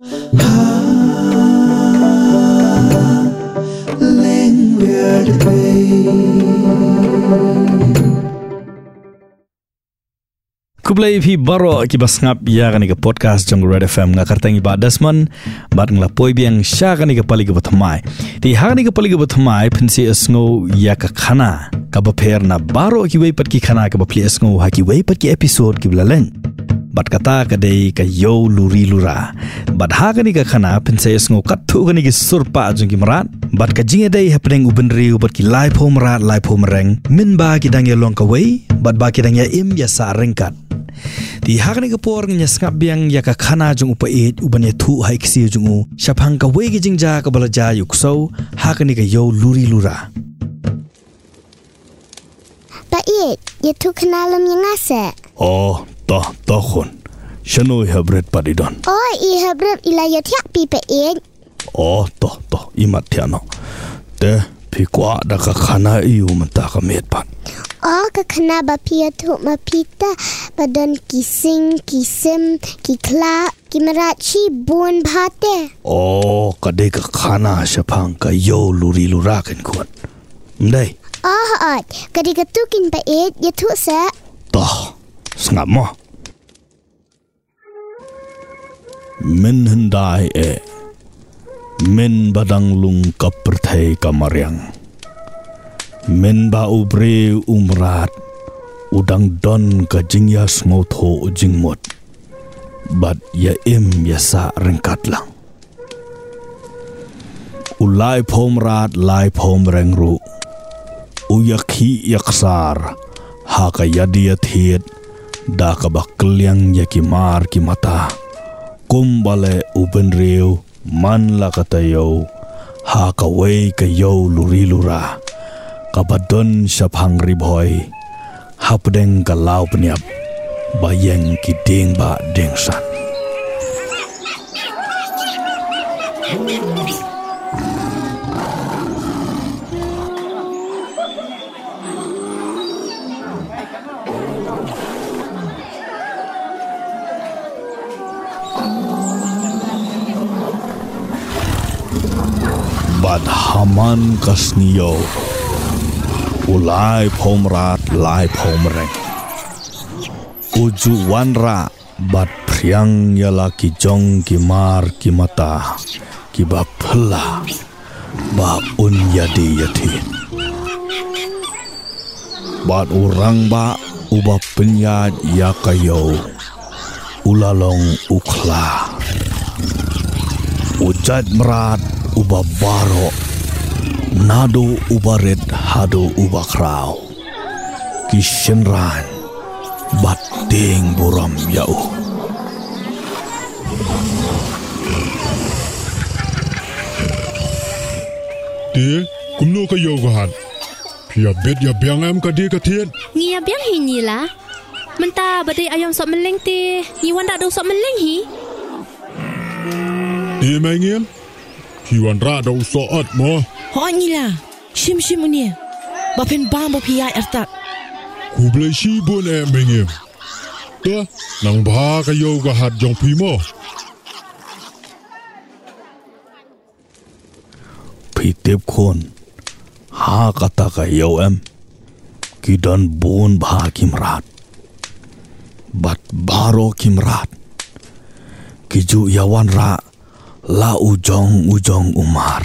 Kublai phi baro ki bas ngap ya gani ka podcast jong Red FM nga kartangi ba dasman bat ngla poi biang sha gani ka pali ka bathamai ti ha gani ka pali ka bathamai phinsi asngo ya ka khana ka ba pher na baro ki wei pat ki khana ka ba pli asngo ha ki wei pat ki episode ki blalen bat kata ka dei ka yo luri lura. Bat ha gani ka khana phinsi asngo kat thu gani ki surpa jong ki marat. Bat ka jinge dei happening uben riu bat ki live home rat live home reng min ba ki dang ya long ka wei bat ba ki dang ya im ya sa rengkat Di hakni ka por nya skap biang ya ka khana jung upa it uban ya thu hai kisi jung u. Shapang ka wei gi jing ja ka bala ja yuk so hakni ka yo luri lura. It, ya tu kenalam yang ase. oh tah tahun. Seno iha bret padidon. Oh, iha bret ila ya tiak pipe in. Oh, toh toh imat tiano. Te pi kwa da ka khana i u mata ka met pat. Oh, ka khana ba pia tu ma pita padon kising kisem ki kla ki mara chi bun bhate. Oh, ka de ka khana sha phang ka yo luri lura kan kwat. Hm, Ndai. Oh, ah, ka de ka tukin pa e ya tu sa. Toh, sngap mo. Min hendai e min badang lung kaperthai kamaryang min ba ubre umrat udang don ka jingya smo jingmot bat ya im ya sa rengkat lang ulai phom rat lai phom rengru uyakhi yaksar ha ka yadi thiet da ka baklyang yakimar ki mata kumbale ubenriu man lakatayo hakaway kayo lurilura kabadon sa pangribhoy hapdeng kalaw pniap bayang kiding ba deng san bad haman kasniyo ulai pomrat lai pomreng uju wanra bat priang yala ki jong ki mar ki mata ki ba phla ba un yadi yati. Bat urang ba uba penyat ya kayo ulalong ukla ujat merat uba baro nado uba red hado uba kraw kishenran bating buram yau Dia, kumno ka yo gahan. Pia bet ya biang am ka dia ka tiet. Ngia biang hi ni la. Menta badai ayam sok meleng te. Ni wanda do sok meleng hi. Dia mai ngiem. Hiwan ra da uso at mo. Ho ni la. Shim shim ni. Ba pen bam ba pi ai arta. Ku blai shi bun e mai ngiem. Ta, nang ba ka yo ga hat jong pi mo. phi tep khon ha kata ka yo em ki don bon bha kimrat bat baro kimrat ki ju yawan ra la ujong ujong umar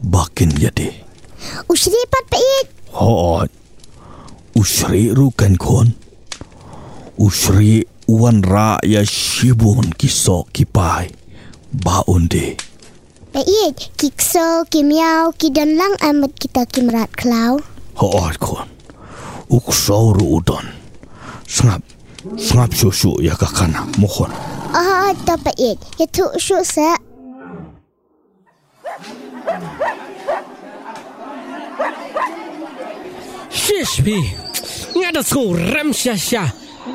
bakin yadi Usri pat pa it. ho usri ru kan khon usri wan ra ya shibun ki so ki pai ba undi Pa it, kikso, kimiao, kidan lang amat kita kimrat klau. Hoot kon. Uk sauru udon. Sngap. Sngap susu ya kakana mukon. Oh, to pa it, ya tu shu sa. Shish pi. Ngada sko rem sha sha.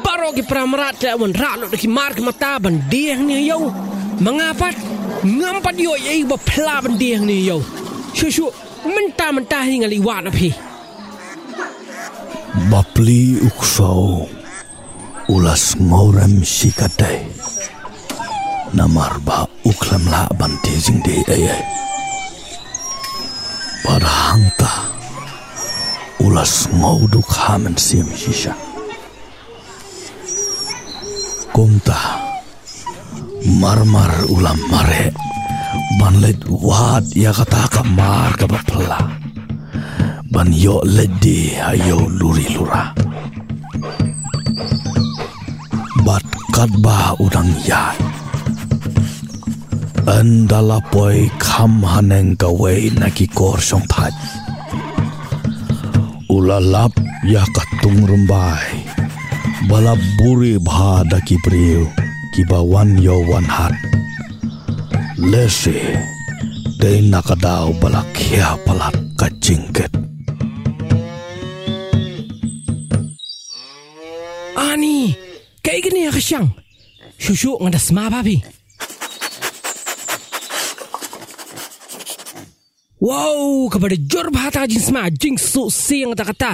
Baro ki pramrat la wan ralo ki mar ki mata ban dieng ni yo. Mengapat ngampat yo ye ba pla ban dieng ni yo. Shu shu menta menta hinga li wa pi. Bapli uk sau. Ulas ngorem sikatay. Namar ba uk klem la ban ti jing de ai ai pada hangta ulas ngau du khamen sim shisha kumta marmar ulam mare. Ban let wat ya kata ka mar ka bapla ban yo ledi ayo luri lura. Bat kadba udang ya andala poi kham haneng ka wei na ki kor song ulalap ya ka tung rumbai bala buri bha da ki priu ki ba wan yo wan hat lese de nakadaw bala kya palat ka jingket Ani, kayak gini ya kesyang. Shushu ngada sma babi. Wow, kepada jor bahata jing sma jing su siang kata kata.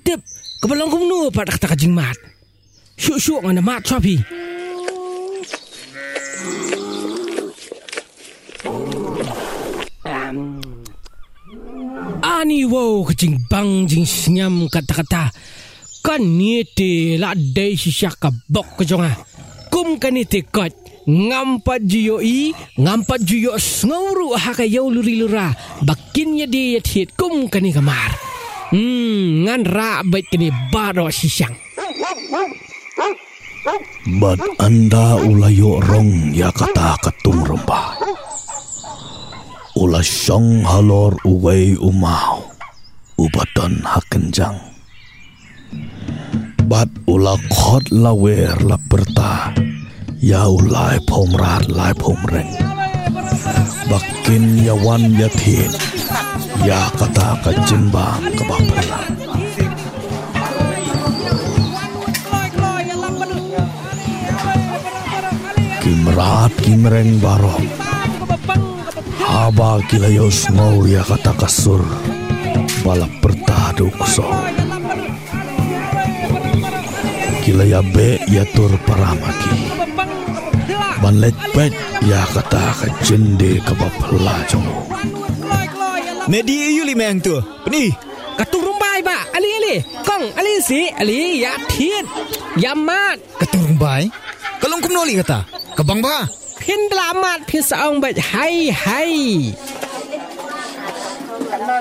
Tip, kebalong kumnu pada kata jing mat. Shushu ngada mat chopi. Ani wow kecing bang jing senyam kata-kata. Kan ni te la dai sisyak ka bok ke jonga. Kum kan ni kot. Ngampat juyo i, ngampat juyo ngauru ha ka yau luri lura. Bakin ya dia hit kum kan ni kamar. Hmm, ngan ra bait kini baro sisyang. Bad anda ulayo rong ya kata katung rembah. Ula syong halor uway umau. Ubatan hakenjang. Bad ula khot lawer la perta. Ya ulai pomrat lai pomreng. Bakin yawan ya thin. Ya kata ka jimbang kabapala. Kimrat kimreng barong. Haba kilayos ngau ya kata kasur Balap bertaduk so Kilaya be ya tur paramaki Banlet pet ya kata ka jende ka bapla jongo Medi yuli meng tu. Peni. Katung rumbai ba, ali ali. Kong ali si, ali ya thiet. Ya mat. Keturung bai. Kalong kum noli kata. Kabang ba? เพียนดรามาดเพียนสะออง manlekbet ya kata ka jende ka papalajong. Medi yuli meng tu. Peni. Katurung bai ba. Ali ali. Kong ali si ali ya thiet. Yamat. Katurung bai. Kalung kum noli kata. Kebang ba. Pin lamat pin saong ba hai hai.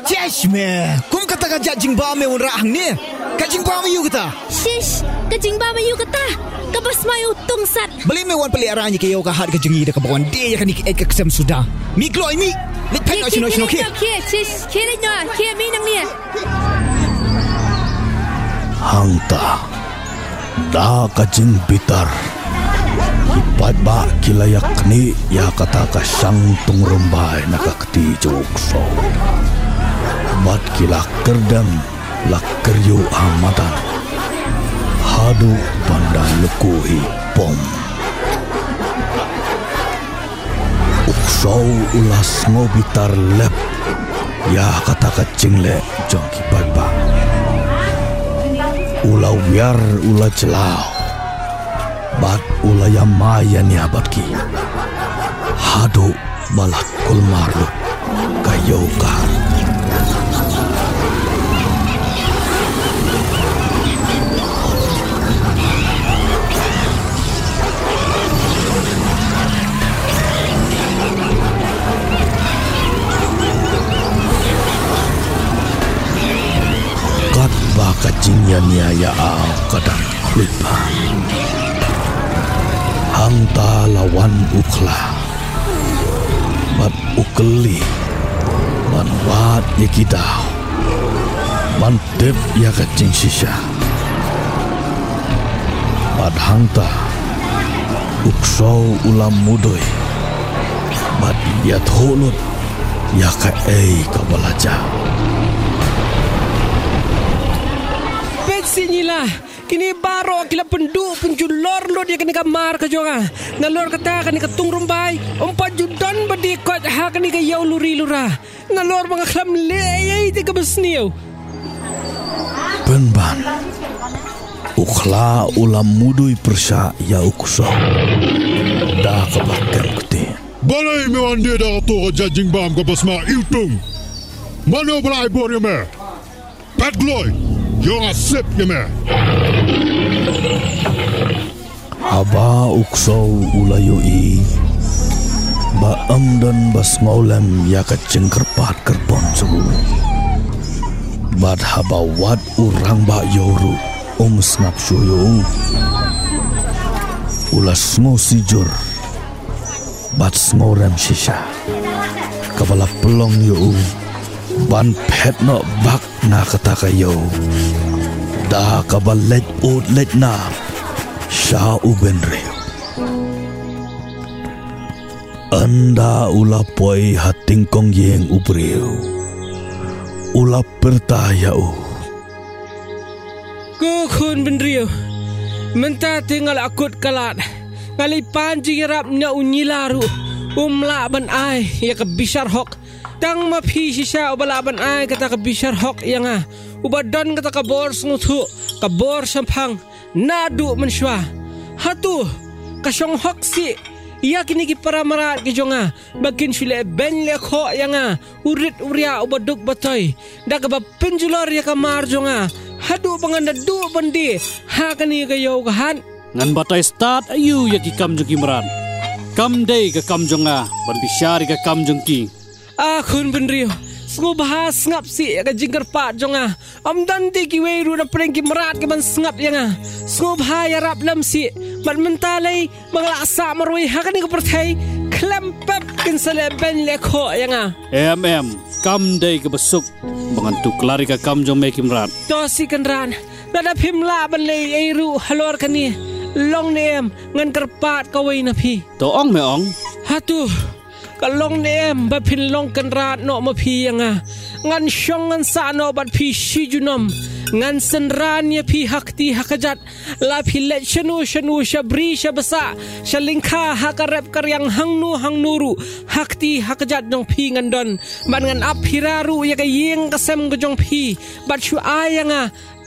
Cesh me. Kum kata ka jajing ba me un rahang ni kata. Kabas mayu tung sat. Beli me wan peli aranya ke yo ka hat ka jingi da ka bawan de ya kan ik ek ksem sudah. Mi gloi mi. Ni pen no chino chino ke. Kia, shish, kia rin nyo, kia mi nang niya. Hangta Da ka jing bitar Ipat ba kilayak ni ya kata ka sang tung rumbai nakakti juk so Bat kila kerdam la keryu amadan Hadu pandang lekuhi pom. Uksau ulas ngobitar lep. Ya kata ka jingle jong kipat ba Ula celau. Bat ula yamaya ni abadki Hadu balak kulmarlu Kayoka baka jinya niya au kadang lupa Hangta lawan ukla. Bat ukeli. Man wat ya kidau. Man tip ya kacing sisya Bat hangta. Uksau ulam mudoy Bat ya tholut Ya ka ei kabalaja Bet sini lah. Kini baro kila penduk penjulor lo dia kini kamar ke jonga. Nalor kata kini ketung rumbai. Empat judan berdikot ha kini ke yau luri lura. Nalor mga klam leyai ti ke besniu. Penban Ukla ulam mudui persa ya ukso Da kabakem kuti. Balai me wan dia dah tu jajing bam ka basma iltung. Mana balai bor ya me? Pat gloy. Yo asip ya me. Haba ukso ulayo i. Ba amdan bas ya ka cengkerpat kerbon su. Bad haba wat urang ba yoru um snap suyo. Ulas ngo sijur. Bat ngorem shisha. Kabala pelong yo. Ban pet no bak na kataka yo. Da kabalet ut let na. Sha uben reo. Anda ula poi hating kong yeng ubreo. Ula pertaya u. Ko kun bendrio. Menta tinggal akut kalat. Ngali panji yarap na unyilaru. Umla ban ai ya ke hok. Tang ma phi shisha ubala ai kata ke hok yang ah. Ubadon kata ke bor snguthu. Sampang. Nadu mensywa. Hatu. Kasyong hok si. Ia kini ki para marat ki jonga bakin sile ben le kho yanga urit uria ubaduk batoy daga ba penjulor ya kamar jonga hadu panganda du bandi ha kani ka yo han ngan batai start ayu ya ki kam jong kimran kam day ka kam jonga ban bishari ka kam jong ki a khun bendrio Sngo bahas ngap si ya ka jingkar pa jonga am dante ki weiru na preng ki marat ka ban ngap yanga Sngo bahaya rap lam si man mentalai mangla asa marwi ha kani ka perthai klempep kin sale ben le kho yanga mm kam day ka besuk bangan tu klari ka kam jong me kimran to si kan ran nada phim la ban le ei ru halor kani long nem ngan karpat ka wei na phi to ong me ong hatu ka long nem ba phin long kan rat no ma phi yanga ngan shong ngan sa no bat phi shi junom ngan sen ran ya phi hakti hakajat la phi le shanu shanu shabri shabasa shalingkha hakarep karyang hangnu hangnuru hakti hakajat jong phi ngan don ban ngan ap hiraru ya ka yeng kasem ka jong phi bat shu ayanga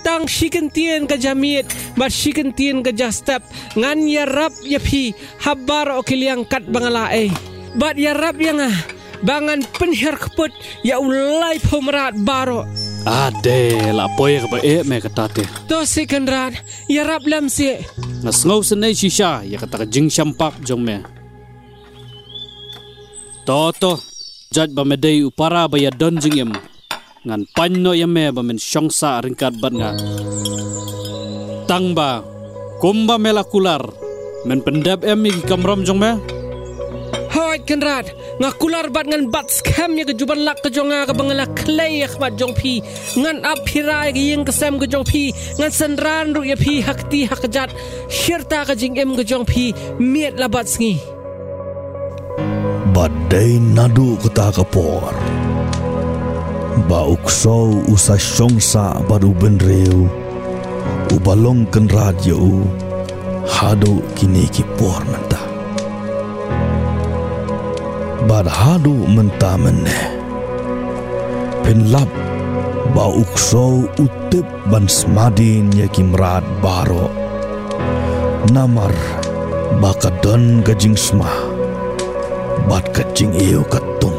tang shikin tien ka jamit bat shikin tien ka jastep ngan ya rap ya phi habar okiliang kat bangala eh bat ya rap yang ah bangan penhir keput ya ulai pemerat baro. Ade la poy ka ba e me ka tate. To si ya rap lam si na sngo senai shisha ya ka ta ka jing shampap jong me. To to jaj ba me day upara ba ya don jing ngan pan no ya me ba men shong sa ringkat bat nga. Tang ba kumba mela kular. Men pendap em mi kamram jong me. Hoy kenrat ngakular bat ngan bat scam ya kejuban lak ke jonga ke bangala clay ya bat jong pi ngan ap hirai ke yeng kesem ke jong pi ngan senran ru ya pi hakti hakjat syirta ke jing em ke jong pi miet la bat sngi. Badai nadu kata kapor. Ba ukso usa shongsa baru. Ubalong ken radio. Hadu kini ki por menta. Bad hadu menta meneh. Penlap ba ukso utip ban smadin ya kimrat baro. Namar bakadon gajing smah bat kacing iyo katung